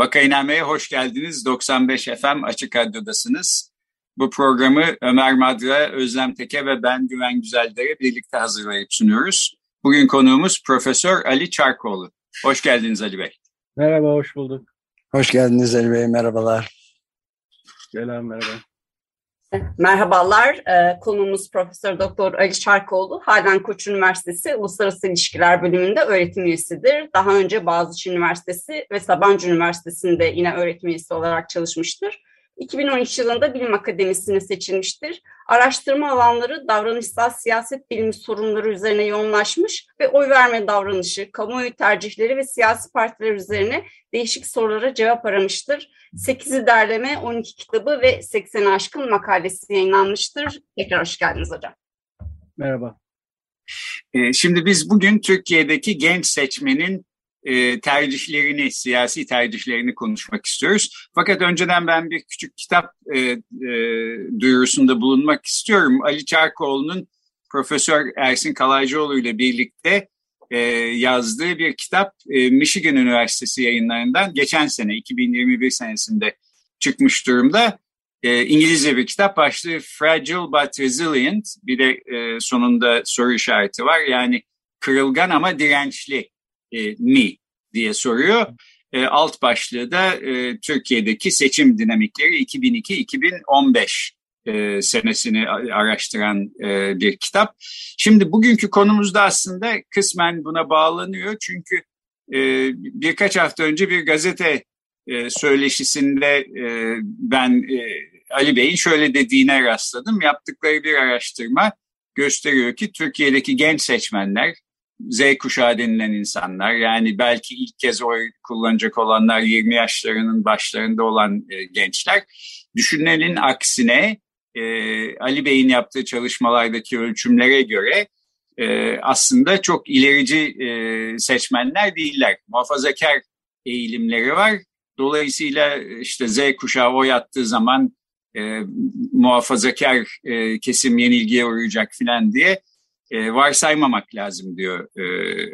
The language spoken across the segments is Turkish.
Vakainame'ye hoş geldiniz. 95 FM Açık Radyo'dasınız. Bu programı Ömer Madra, Özlem Teke ve ben Güven Güzeldere birlikte hazırlayıp sunuyoruz. Bugün konuğumuz Profesör Ali Çarkoğlu. Hoş geldiniz Ali Bey. Merhaba, hoş bulduk. Hoş geldiniz Ali Bey, merhabalar. Selam, merhaba. Merhabalar, ee, konuğumuz Profesör Doktor Ali Çarkoğlu, Halden Koç Üniversitesi Uluslararası İlişkiler Bölümünde öğretim üyesidir. Daha önce Boğaziçi Üniversitesi ve Sabancı Üniversitesi'nde yine öğretim üyesi olarak çalışmıştır. 2013 yılında Bilim Akademisi'ne seçilmiştir. Araştırma alanları davranışsal siyaset bilimi sorunları üzerine yoğunlaşmış ve oy verme davranışı, kamuoyu tercihleri ve siyasi partiler üzerine değişik sorulara cevap aramıştır. 8'i derleme, 12 kitabı ve 80 aşkın makalesi yayınlanmıştır. Tekrar hoş geldiniz hocam. Merhaba. Ee, şimdi biz bugün Türkiye'deki genç seçmenin e, tercihlerini, siyasi tercihlerini konuşmak istiyoruz. Fakat önceden ben bir küçük kitap e, e, duyurusunda bulunmak istiyorum. Ali Çarkoğlu'nun Profesör Ersin Kalaycıoğlu ile birlikte e, yazdığı bir kitap e, Michigan Üniversitesi yayınlarından geçen sene 2021 senesinde çıkmış durumda. E, İngilizce bir kitap başlığı Fragile but Resilient bir de e, sonunda soru işareti var. Yani kırılgan ama dirençli e, mi diye soruyor. E, alt başlığı da e, Türkiye'deki seçim dinamikleri 2002-2015 e, senesini araştıran e, bir kitap. Şimdi bugünkü konumuzda aslında kısmen buna bağlanıyor. Çünkü e, birkaç hafta önce bir gazete e, söyleşisinde e, ben e, Ali Bey'in şöyle dediğine rastladım. Yaptıkları bir araştırma gösteriyor ki Türkiye'deki genç seçmenler Z kuşağı denilen insanlar yani belki ilk kez oy kullanacak olanlar 20 yaşlarının başlarında olan e, gençler düşünenin aksine e, Ali Bey'in yaptığı çalışmalardaki ölçümlere göre e, aslında çok ilerici e, seçmenler değiller. Muhafazakar eğilimleri var. Dolayısıyla işte Z kuşağı oy attığı zaman e, muhafazakar e, kesim yenilgiye uğrayacak filan diye e, varsaymamak lazım diyor e,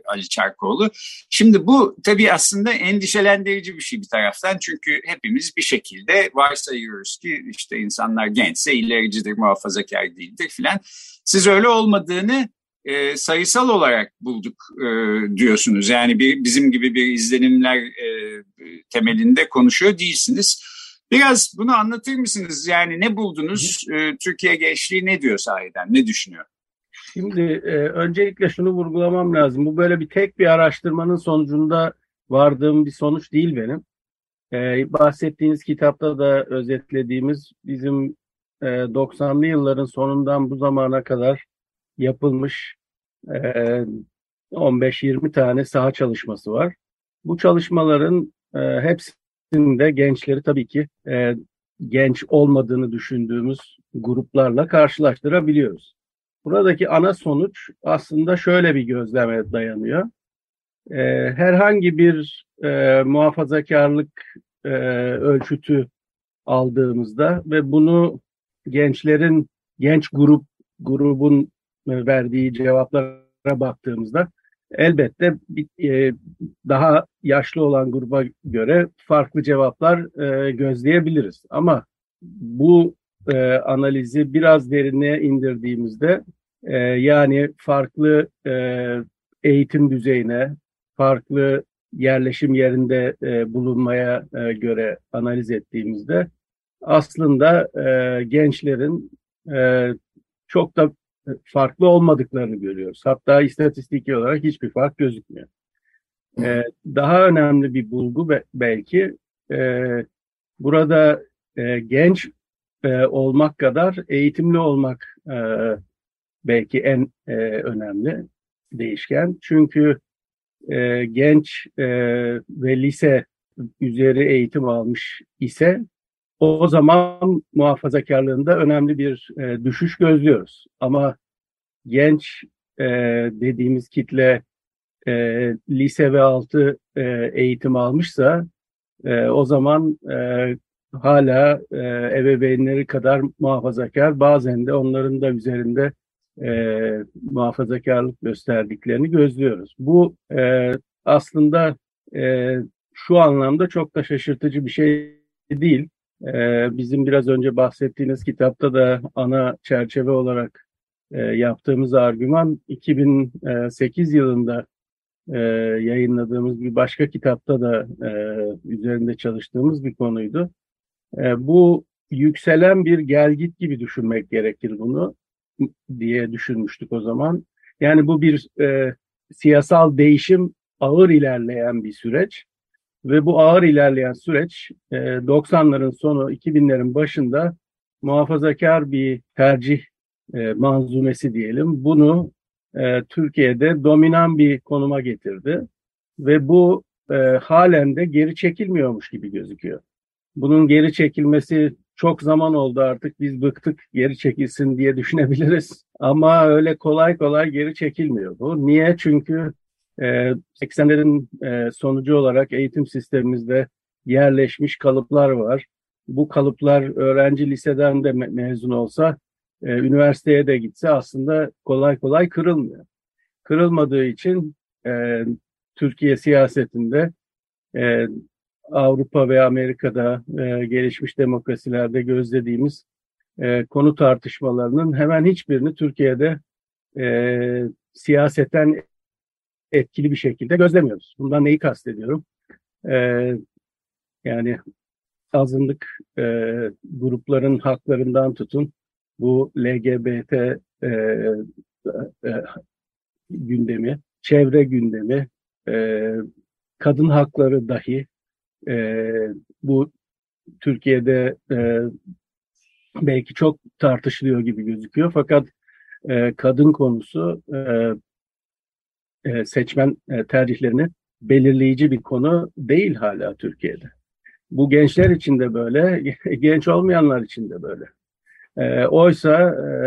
Ali Çarkoğlu. Şimdi bu tabii aslında endişelendirici bir şey bir taraftan çünkü hepimiz bir şekilde varsayıyoruz ki işte insanlar gençse ilericidir, muhafazakar değildir filan. Siz öyle olmadığını e, sayısal olarak bulduk e, diyorsunuz. Yani bir, bizim gibi bir izlenimler e, temelinde konuşuyor değilsiniz. Biraz bunu anlatır mısınız? Yani ne buldunuz? E, Türkiye gençliği ne diyor sahiden? Ne düşünüyor? Şimdi e, öncelikle şunu vurgulamam lazım. Bu böyle bir tek bir araştırmanın sonucunda vardığım bir sonuç değil benim. E, bahsettiğiniz kitapta da özetlediğimiz bizim e, 90'lı yılların sonundan bu zamana kadar yapılmış e, 15-20 tane saha çalışması var. Bu çalışmaların e, hepsinde gençleri tabii ki e, genç olmadığını düşündüğümüz gruplarla karşılaştırabiliyoruz. Buradaki ana sonuç aslında şöyle bir gözleme dayanıyor. E, herhangi bir e, muhafazakarlık e, ölçütü aldığımızda ve bunu gençlerin genç grup grubun verdiği cevaplara baktığımızda elbette e, daha yaşlı olan gruba göre farklı cevaplar e, gözleyebiliriz. Ama bu e, analizi biraz derinliğe indirdiğimizde e, yani farklı e, eğitim düzeyine, farklı yerleşim yerinde e, bulunmaya e, göre analiz ettiğimizde aslında e, gençlerin e, çok da farklı olmadıklarını görüyoruz. Hatta istatistiki olarak hiçbir fark gözükmüyor. E, daha önemli bir bulgu belki e, burada e, genç e, olmak kadar eğitimli olmak e, belki en e, önemli değişken. Çünkü e, genç e, ve lise üzeri eğitim almış ise o zaman muhafazakarlığında önemli bir e, düşüş gözlüyoruz. Ama genç e, dediğimiz kitle e, lise ve altı e, eğitim almışsa e, o zaman e, hala e, ebeveynleri kadar muhafazakar bazen de onların da üzerinde e, muhafazakarlık gösterdiklerini gözlüyoruz. Bu e, aslında e, şu anlamda çok da şaşırtıcı bir şey değil. E, bizim biraz önce bahsettiğiniz kitapta da ana çerçeve olarak e, yaptığımız argüman 2008 yılında e, yayınladığımız bir başka kitapta da e, üzerinde çalıştığımız bir konuydu. E, bu yükselen bir gelgit gibi düşünmek gerekir bunu diye düşünmüştük o zaman. Yani bu bir e, siyasal değişim ağır ilerleyen bir süreç ve bu ağır ilerleyen süreç e, 90'ların sonu 2000'lerin başında muhafazakar bir tercih e, manzumesi diyelim. Bunu e, Türkiye'de dominan bir konuma getirdi ve bu e, halen de geri çekilmiyormuş gibi gözüküyor. Bunun geri çekilmesi çok zaman oldu artık biz bıktık geri çekilsin diye düşünebiliriz. Ama öyle kolay kolay geri çekilmiyor bu. Niye? Çünkü e, 80'lerin e, sonucu olarak eğitim sistemimizde yerleşmiş kalıplar var. Bu kalıplar öğrenci liseden de me mezun olsa, e, üniversiteye de gitse aslında kolay kolay kırılmıyor. Kırılmadığı için e, Türkiye siyasetinde Avrupa ve Amerika'da e, gelişmiş demokrasilerde gözlediğimiz e, konu tartışmalarının hemen hiçbirini Türkiye'de e, siyaseten etkili bir şekilde gözlemiyoruz. Bundan neyi kastediyorum? E, yani azınlık e, grupların haklarından tutun bu LGBT e, e, gündemi, çevre gündemi, e, kadın hakları dahi e, bu Türkiye'de e, belki çok tartışılıyor gibi gözüküyor. Fakat e, kadın konusu e, e, seçmen e, tercihlerini belirleyici bir konu değil hala Türkiye'de. Bu gençler için de böyle, genç olmayanlar için de böyle. E, oysa e,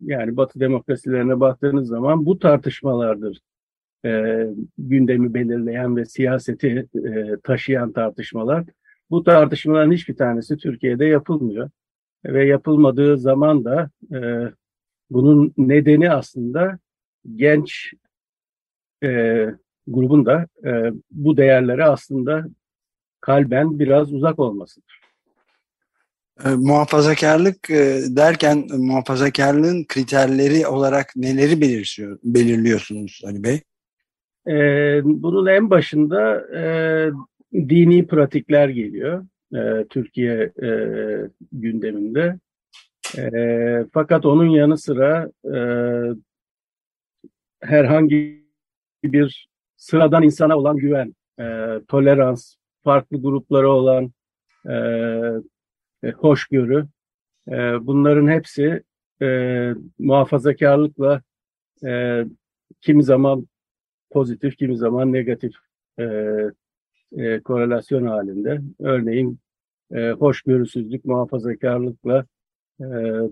yani Batı demokrasilerine baktığınız zaman bu tartışmalardır e, gündemi belirleyen ve siyaseti e, taşıyan tartışmalar. Bu tartışmaların hiçbir tanesi Türkiye'de yapılmıyor. Ve yapılmadığı zaman da e, bunun nedeni aslında genç e, grubun da e, bu değerlere aslında kalben biraz uzak olmasıdır. E, muhafazakarlık e, derken muhafazakarlığın kriterleri olarak neleri belirliyor, belirliyorsunuz Ali Bey? E, bunun en başında e, dini pratikler geliyor e, Türkiye e, gündeminde. E, fakat onun yanı sıra e, herhangi bir sıradan insana olan güven, e, tolerans, farklı gruplara olan e, e, hoşgörü, e, bunların hepsi e, muhafazakarlıkla e, kimi zaman pozitif, kimi zaman negatif e, e, korelasyon halinde. Örneğin e, hoşgörüsüzlük, muhafazakarlıkla e,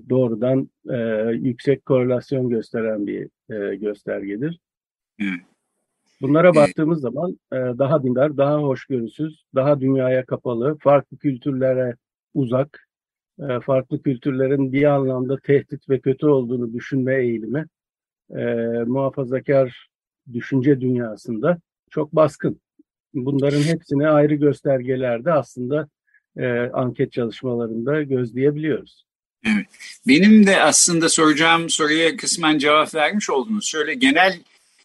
doğrudan e, yüksek korelasyon gösteren bir e, göstergedir. Bunlara baktığımız zaman e, daha dindar, daha hoşgörüsüz, daha dünyaya kapalı, farklı kültürlere uzak, e, farklı kültürlerin bir anlamda tehdit ve kötü olduğunu düşünme eğilimi e, muhafazakar düşünce dünyasında çok baskın. Bunların hepsini ayrı göstergelerde aslında e, anket çalışmalarında gözleyebiliyoruz. Evet. Benim de aslında soracağım soruya kısmen cevap vermiş oldunuz. Şöyle genel,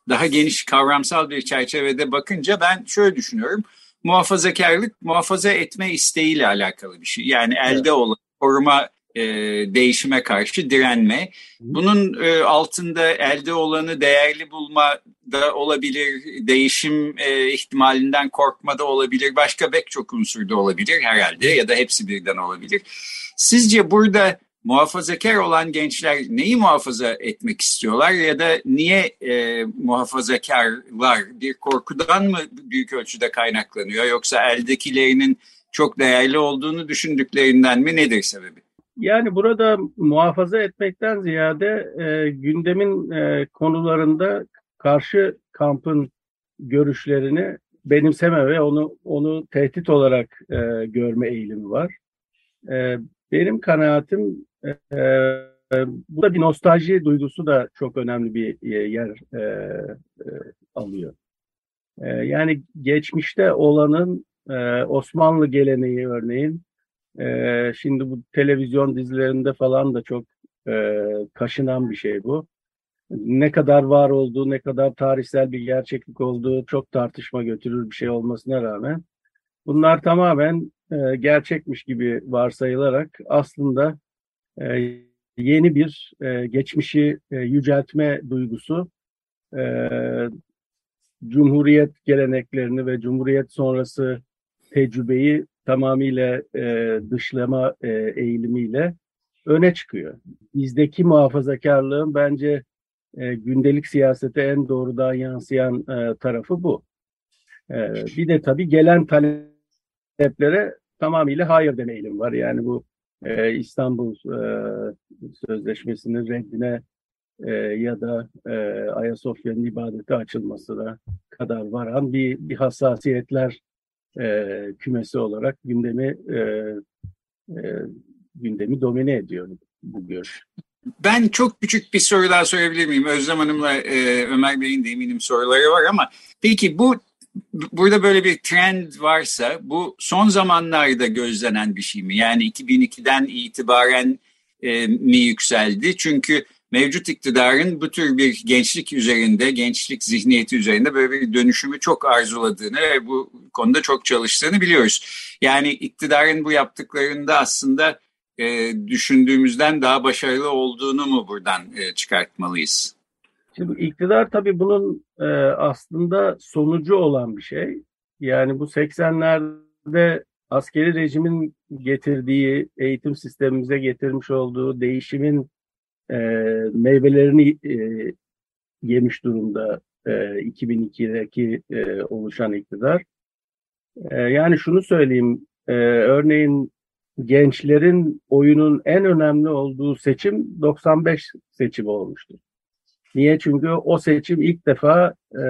daha geniş kavramsal bir çerçevede bakınca ben şöyle düşünüyorum. Muhafazakarlık, muhafaza etme isteğiyle alakalı bir şey. Yani elde evet. olan koruma e, değişime karşı direnme. Bunun e, altında elde olanı değerli bulma da olabilir, değişim e, ihtimalinden korkma da olabilir, başka pek çok unsur da olabilir herhalde ya da hepsi birden olabilir. Sizce burada muhafazakar olan gençler neyi muhafaza etmek istiyorlar ya da niye e, muhafazakarlar bir korkudan mı büyük ölçüde kaynaklanıyor yoksa eldekilerinin çok değerli olduğunu düşündüklerinden mi nedir sebebi? Yani burada muhafaza etmekten ziyade e, gündemin e, konularında karşı kampın görüşlerini benimseme ve onu onu tehdit olarak e, görme eğilimi var. E, benim kanaatim e, e, bu da bir nostalji duygusu da çok önemli bir e, yer e, e, alıyor. E, yani geçmişte olanın e, Osmanlı geleneği örneğin e, şimdi bu televizyon dizilerinde falan da çok e, kaşınan bir şey bu. Ne kadar var olduğu, ne kadar tarihsel bir gerçeklik olduğu çok tartışma götürür bir şey olmasına rağmen bunlar tamamen e, gerçekmiş gibi varsayılarak aslında e, yeni bir e, geçmişi e, yüceltme duygusu e, Cumhuriyet geleneklerini ve Cumhuriyet sonrası tecrübeyi tamamıyla e, dışlama e, eğilimiyle öne çıkıyor. Bizdeki muhafazakarlığın bence e, gündelik siyasete en doğrudan yansıyan e, tarafı bu. E, bir de tabii gelen taleplere tamamıyla hayır deme eğilim var. Yani bu e, İstanbul e, Sözleşmesi'nin reddine e, ya da e, Ayasofya'nın ibadete açılmasına kadar varan bir, bir hassasiyetler e, kümesi olarak gündemi e, e, gündemi domine ediyor bu görüş. Ben çok küçük bir soru daha sorabilir miyim? Özlem Hanım'la e, Ömer Bey'in de eminim soruları var ama peki bu burada böyle bir trend varsa bu son zamanlarda gözlenen bir şey mi? Yani 2002'den itibaren e, mi yükseldi? Çünkü mevcut iktidarın bu tür bir gençlik üzerinde, gençlik zihniyeti üzerinde böyle bir dönüşümü çok arzuladığını ve bu konuda çok çalıştığını biliyoruz. Yani iktidarın bu yaptıklarında aslında e, düşündüğümüzden daha başarılı olduğunu mu buradan e, çıkartmalıyız? Şimdi iktidar tabii bunun e, aslında sonucu olan bir şey. Yani bu 80'lerde askeri rejimin getirdiği, eğitim sistemimize getirmiş olduğu değişimin e, meyvelerini e, yemiş durumda e, 2002'deki e, oluşan iktidar. E, yani şunu söyleyeyim, e, örneğin gençlerin oyunun en önemli olduğu seçim 95 seçimi olmuştur. Niye? Çünkü o seçim ilk defa e,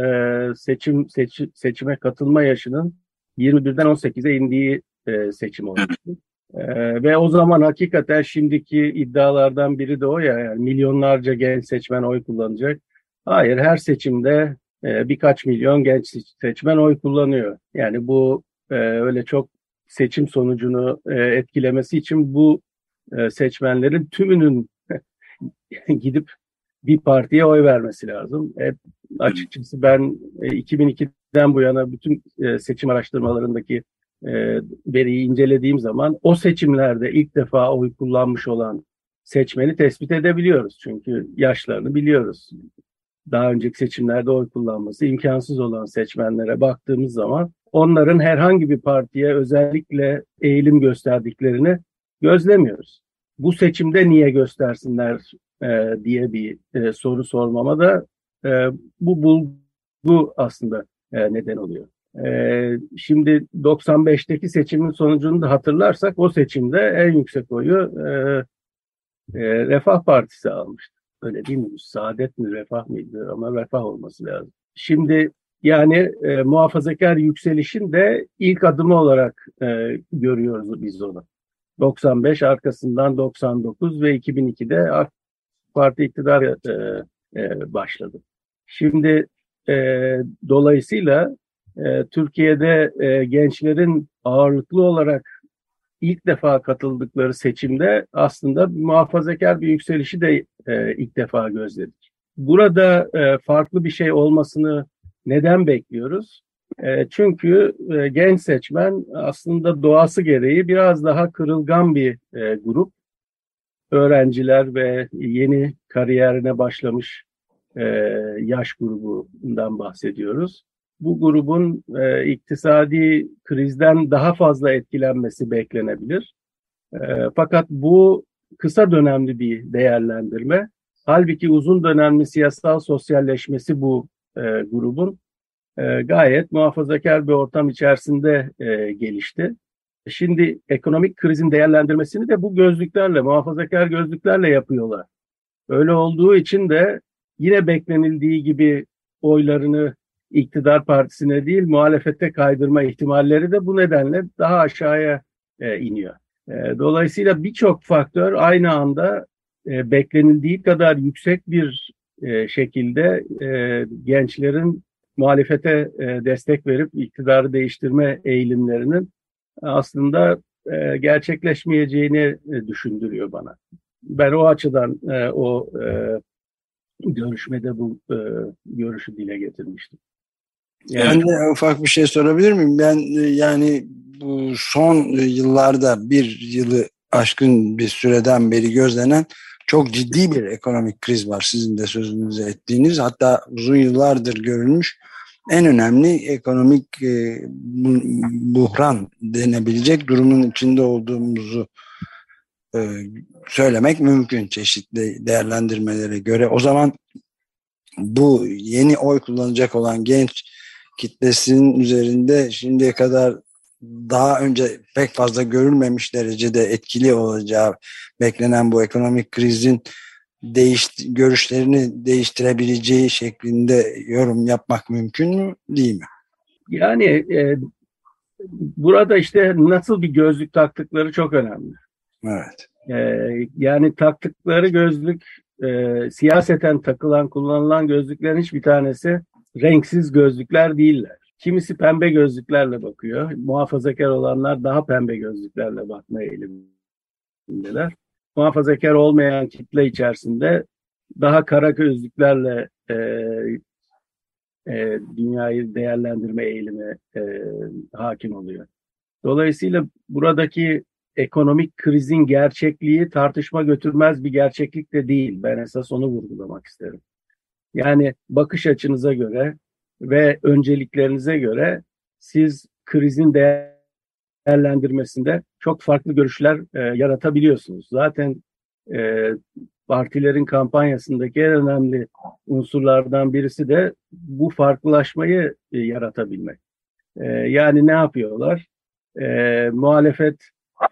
seçim seç, seçime katılma yaşının 21'den 18'e indiği e, seçim olmuştu. E, ve o zaman hakikaten şimdiki iddialardan biri de o ya yani milyonlarca genç seçmen oy kullanacak. Hayır her seçimde e, birkaç milyon genç seçmen oy kullanıyor. Yani bu e, öyle çok seçim sonucunu e, etkilemesi için bu e, seçmenlerin tümünün gidip bir partiye oy vermesi lazım. Hep açıkçası ben e, 2002'den bu yana bütün e, seçim araştırmalarındaki e, veriyi incelediğim zaman o seçimlerde ilk defa oy kullanmış olan seçmeni tespit edebiliyoruz. Çünkü yaşlarını biliyoruz. Daha önceki seçimlerde oy kullanması imkansız olan seçmenlere baktığımız zaman onların herhangi bir partiye özellikle eğilim gösterdiklerini gözlemiyoruz. Bu seçimde niye göstersinler e, diye bir e, soru sormama da e, bu bulgu aslında e, neden oluyor. E, şimdi 95'teki seçimin sonucunu da hatırlarsak o seçimde en yüksek oyu e, e, Refah Partisi almıştı. Öyle değil mi? Saadet mi, Refah mıydı? Ama Refah olması lazım. Şimdi yani e, muhafazakar yükselişin de ilk adımı olarak e, görüyoruz biz onu. 95 arkasından 99 ve 2002'de AK Parti iktidar e, e, başladı. Şimdi e, dolayısıyla e, Türkiye'de e, gençlerin ağırlıklı olarak ilk defa katıldıkları seçimde aslında muhafazakar bir yükselişi de e, ilk defa gözledik. Burada e, farklı bir şey olmasını neden bekliyoruz? Çünkü genç seçmen aslında doğası gereği biraz daha kırılgan bir grup. Öğrenciler ve yeni kariyerine başlamış yaş grubundan bahsediyoruz. Bu grubun e, iktisadi krizden daha fazla etkilenmesi beklenebilir. E, fakat bu kısa dönemli bir değerlendirme. Halbuki uzun dönemli siyasal sosyalleşmesi bu e, grubun e, gayet muhafazakar bir ortam içerisinde e, gelişti. Şimdi ekonomik krizin değerlendirmesini de bu gözlüklerle, muhafazakar gözlüklerle yapıyorlar. Öyle olduğu için de yine beklenildiği gibi oylarını iktidar partisine değil muhalefete kaydırma ihtimalleri de bu nedenle daha aşağıya e, iniyor. E, dolayısıyla birçok faktör aynı anda e, beklenildiği kadar yüksek bir e, şekilde e, gençlerin muhalefete e, destek verip iktidarı değiştirme eğilimlerinin aslında e, gerçekleşmeyeceğini e, düşündürüyor bana. Ben o açıdan e, o e, görüşmede bu e, görüşü dile getirmiştim. Yani, ben de ufak bir şey sorabilir miyim? Ben e, yani bu son yıllarda bir yılı aşkın bir süreden beri gözlenen çok ciddi bir ekonomik kriz var sizin de sözünüzü ettiğiniz. Hatta uzun yıllardır görülmüş en önemli ekonomik e, buhran denebilecek durumun içinde olduğumuzu e, söylemek mümkün çeşitli değerlendirmelere göre. O zaman bu yeni oy kullanacak olan genç kitlesinin üzerinde şimdiye kadar daha önce pek fazla görülmemiş derecede etkili olacağı beklenen bu ekonomik krizin değiş, görüşlerini değiştirebileceği şeklinde yorum yapmak mümkün mü değil mi? Yani e, burada işte nasıl bir gözlük taktıkları çok önemli. Evet. E, yani taktıkları gözlük e, siyaseten takılan kullanılan gözlüklerin hiçbir tanesi renksiz gözlükler değiller. Kimisi pembe gözlüklerle bakıyor. Muhafazakar olanlar daha pembe gözlüklerle bakma eğilimindeler. Muhafazakar olmayan kitle içerisinde daha kara gözlüklerle e, e, dünyayı değerlendirme eğilimi e, hakim oluyor. Dolayısıyla buradaki ekonomik krizin gerçekliği tartışma götürmez bir gerçeklik de değil. Ben esas onu vurgulamak isterim. Yani bakış açınıza göre ve önceliklerinize göre siz krizin değerlendirmesinde çok farklı görüşler e, yaratabiliyorsunuz. Zaten e, partilerin kampanyasındaki en önemli unsurlardan birisi de bu farklılaşmayı e, yaratabilmek. E, yani ne yapıyorlar? E, muhalefet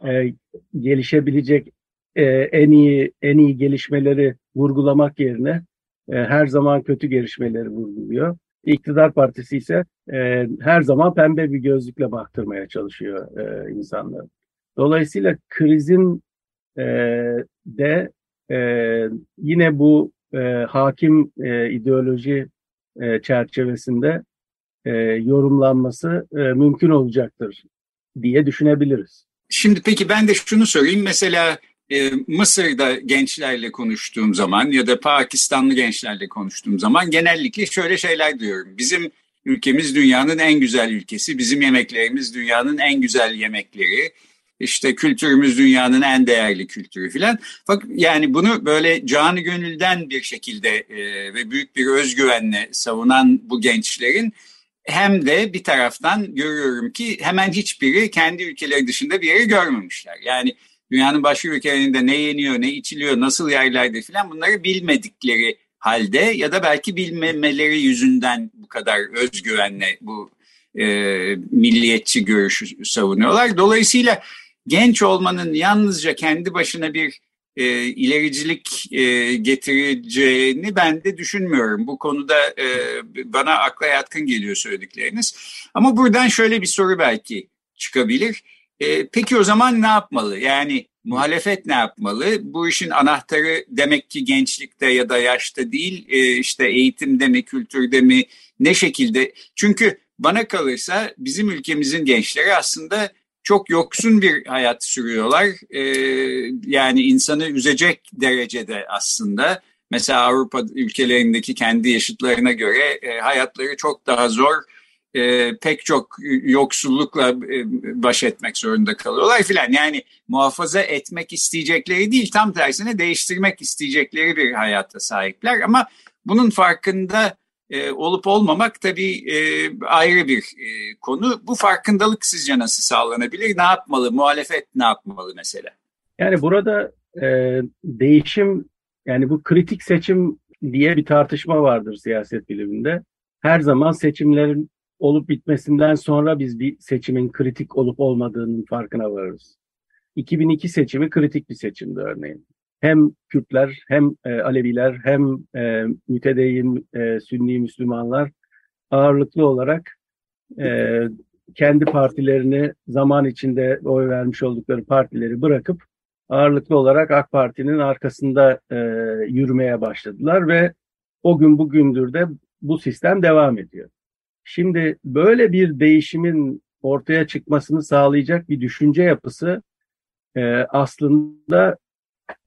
e, gelişebilecek e, en iyi en iyi gelişmeleri vurgulamak yerine e, her zaman kötü gelişmeleri vurguluyor. İktidar partisi ise e, her zaman pembe bir gözlükle baktırmaya çalışıyor e, insanları. Dolayısıyla krizin e, de e, yine bu e, hakim e, ideoloji e, çerçevesinde e, yorumlanması e, mümkün olacaktır diye düşünebiliriz. Şimdi peki ben de şunu sorayım. Mesela e, Mısır'da gençlerle konuştuğum zaman ya da Pakistanlı gençlerle konuştuğum zaman genellikle şöyle şeyler diyorum. Bizim ülkemiz dünyanın en güzel ülkesi, bizim yemeklerimiz dünyanın en güzel yemekleri, işte kültürümüz dünyanın en değerli kültürü filan. Yani bunu böyle canı gönülden bir şekilde e, ve büyük bir özgüvenle savunan bu gençlerin hem de bir taraftan görüyorum ki hemen hiçbiri kendi ülkeleri dışında bir yeri görmemişler. Yani dünyanın başka ülkelerinde ne yeniyor, ne içiliyor, nasıl yerlerde filan bunları bilmedikleri halde ya da belki bilmemeleri yüzünden bu kadar özgüvenle bu e, milliyetçi görüşü savunuyorlar. Dolayısıyla genç olmanın yalnızca kendi başına bir e, ilericilik e, getireceğini ben de düşünmüyorum. Bu konuda e, bana akla yatkın geliyor söyledikleriniz. Ama buradan şöyle bir soru belki çıkabilir. E, peki o zaman ne yapmalı? Yani muhalefet ne yapmalı? Bu işin anahtarı demek ki gençlikte ya da yaşta değil, e, işte eğitimde mi, kültürde mi, ne şekilde? Çünkü bana kalırsa bizim ülkemizin gençleri aslında çok yoksun bir hayat sürüyorlar. E, yani insanı üzecek derecede aslında. Mesela Avrupa ülkelerindeki kendi yaşıtlarına göre e, hayatları çok daha zor. E, pek çok yoksullukla e, baş etmek zorunda kalıyorlar filan. Yani muhafaza etmek isteyecekleri değil, tam tersine değiştirmek isteyecekleri bir hayata sahipler. Ama bunun farkında e, olup olmamak tabii e, ayrı bir e, konu. Bu farkındalık sizce nasıl sağlanabilir? Ne yapmalı? Muhalefet ne yapmalı mesela? Yani burada e, değişim yani bu kritik seçim diye bir tartışma vardır siyaset biliminde. Her zaman seçimlerin olup bitmesinden sonra biz bir seçimin kritik olup olmadığının farkına varırız. 2002 seçimi kritik bir seçimdi örneğin. Hem Kürtler hem e, Aleviler hem e, mütedeyyin e, Sünni Müslümanlar ağırlıklı olarak e, kendi partilerini zaman içinde oy vermiş oldukları partileri bırakıp ağırlıklı olarak AK Parti'nin arkasında e, yürümeye başladılar ve o gün bugündür de bu sistem devam ediyor. Şimdi böyle bir değişimin ortaya çıkmasını sağlayacak bir düşünce yapısı e, aslında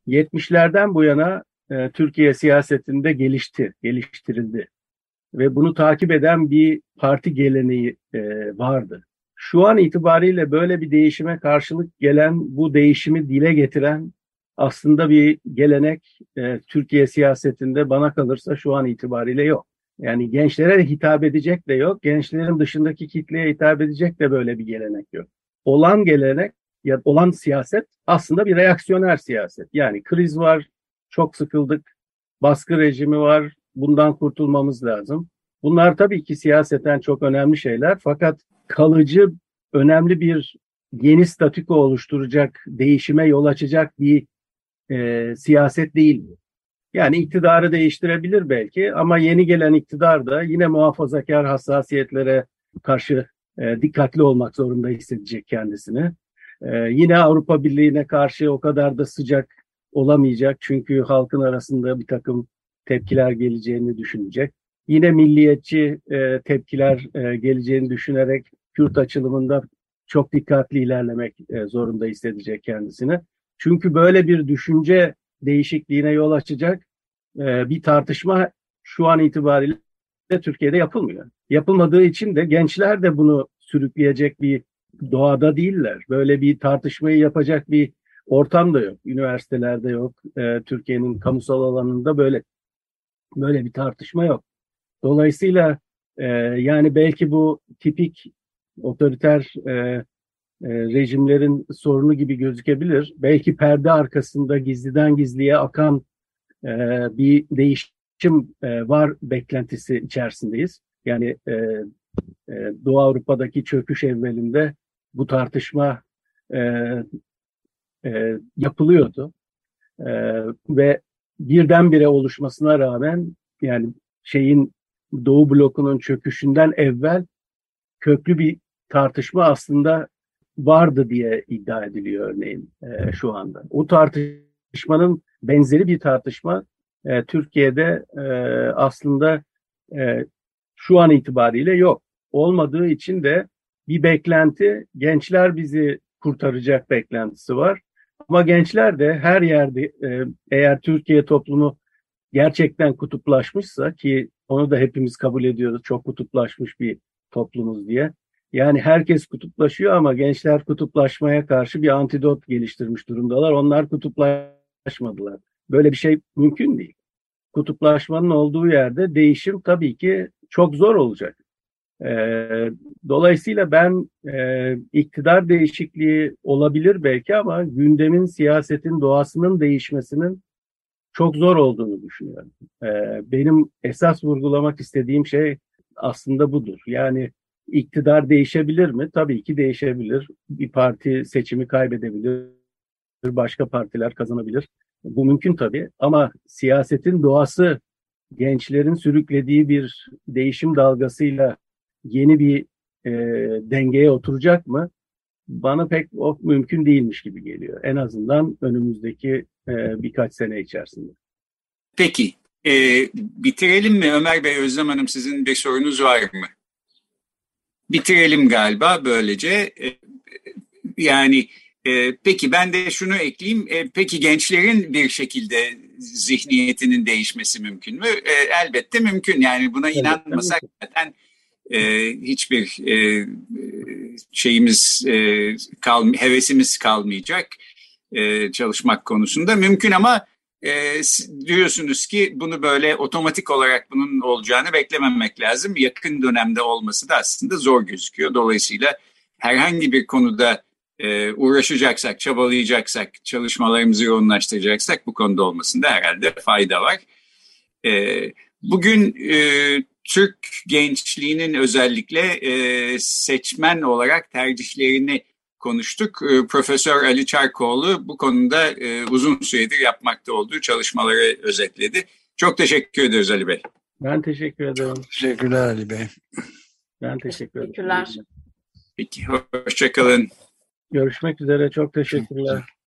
70'lerden bu yana e, Türkiye siyasetinde gelişti, geliştirildi. Ve bunu takip eden bir parti geleneği e, vardı. Şu an itibariyle böyle bir değişime karşılık gelen, bu değişimi dile getiren aslında bir gelenek e, Türkiye siyasetinde bana kalırsa şu an itibariyle yok. Yani gençlere hitap edecek de yok, gençlerin dışındaki kitleye hitap edecek de böyle bir gelenek yok. Olan gelenek ya olan siyaset aslında bir reaksiyoner siyaset. Yani kriz var, çok sıkıldık, baskı rejimi var, bundan kurtulmamız lazım. Bunlar tabii ki siyaseten çok önemli şeyler fakat kalıcı önemli bir yeni statüko oluşturacak, değişime yol açacak bir e, siyaset değil bu. Yani iktidarı değiştirebilir belki ama yeni gelen iktidar da yine muhafazakar hassasiyetlere karşı e, dikkatli olmak zorunda hissedecek kendisini. E, yine Avrupa Birliği'ne karşı o kadar da sıcak olamayacak çünkü halkın arasında bir takım tepkiler geleceğini düşünecek. Yine milliyetçi e, tepkiler e, geleceğini düşünerek Kürt açılımında çok dikkatli ilerlemek e, zorunda hissedecek kendisini. Çünkü böyle bir düşünce değişikliğine yol açacak e, bir tartışma şu an itibariyle Türkiye'de yapılmıyor. Yapılmadığı için de gençler de bunu sürükleyecek bir doğada değiller. Böyle bir tartışmayı yapacak bir ortam da yok. Üniversitelerde yok. E, Türkiye'nin kamusal alanında böyle böyle bir tartışma yok. Dolayısıyla e, yani belki bu tipik otoriter e, e, rejimlerin sorunu gibi gözükebilir. Belki perde arkasında gizliden gizliye akan e, bir değişim e, var beklentisi içerisindeyiz. Yani e, e, Doğu Avrupa'daki çöküş evvelinde bu tartışma e, e, yapılıyordu. E, ve birdenbire oluşmasına rağmen yani şeyin Doğu blokunun çöküşünden evvel köklü bir tartışma aslında vardı diye iddia ediliyor örneğin e, şu anda. O tartışmanın benzeri bir tartışma e, Türkiye'de e, aslında e, şu an itibariyle yok. Olmadığı için de bir beklenti gençler bizi kurtaracak beklentisi var. Ama gençler de her yerde e, eğer Türkiye toplumu gerçekten kutuplaşmışsa ki onu da hepimiz kabul ediyoruz çok kutuplaşmış bir toplumuz diye. Yani herkes kutuplaşıyor ama gençler kutuplaşmaya karşı bir antidot geliştirmiş durumdalar. Onlar kutuplaşmadılar. Böyle bir şey mümkün değil. Kutuplaşmanın olduğu yerde değişim tabii ki çok zor olacak. Ee, dolayısıyla ben e, iktidar değişikliği olabilir belki ama gündemin, siyasetin, doğasının değişmesinin çok zor olduğunu düşünüyorum. Ee, benim esas vurgulamak istediğim şey aslında budur. Yani iktidar değişebilir mi? Tabii ki değişebilir. Bir parti seçimi kaybedebilir, başka partiler kazanabilir. Bu mümkün tabii ama siyasetin doğası gençlerin sürüklediği bir değişim dalgasıyla yeni bir e, dengeye oturacak mı? Bana pek o mümkün değilmiş gibi geliyor. En azından önümüzdeki e, birkaç sene içerisinde. Peki, e, bitirelim mi Ömer Bey, Özlem Hanım sizin bir sorunuz var mı? Bitirelim galiba böylece. E, yani e, peki ben de şunu ekleyeyim. E, peki gençlerin bir şekilde zihniyetinin değişmesi mümkün mü? E, elbette mümkün. Yani buna inanmasak zaten e, hiçbir e, şeyimiz e, kal, hevesimiz kalmayacak e, çalışmak konusunda mümkün ama e, diyorsunuz ki bunu böyle otomatik olarak bunun olacağını beklememek lazım. Yakın dönemde olması da aslında zor gözüküyor. Dolayısıyla herhangi bir konuda e, uğraşacaksak, çabalayacaksak, çalışmalarımızı yoğunlaştıracaksak bu konuda olmasında herhalde fayda var. E, bugün e, Türk gençliğinin özellikle e, seçmen olarak tercihlerini konuştuk. E, Profesör Ali Çarkoğlu bu konuda e, uzun süredir yapmakta olduğu çalışmaları özetledi. Çok teşekkür ederiz Ali Bey. Ben teşekkür ederim. Teşekkürler Ali Bey. Ben teşekkür ederim. Teşekkürler. Peki, hoşçakalın. Görüşmek üzere. Çok teşekkürler.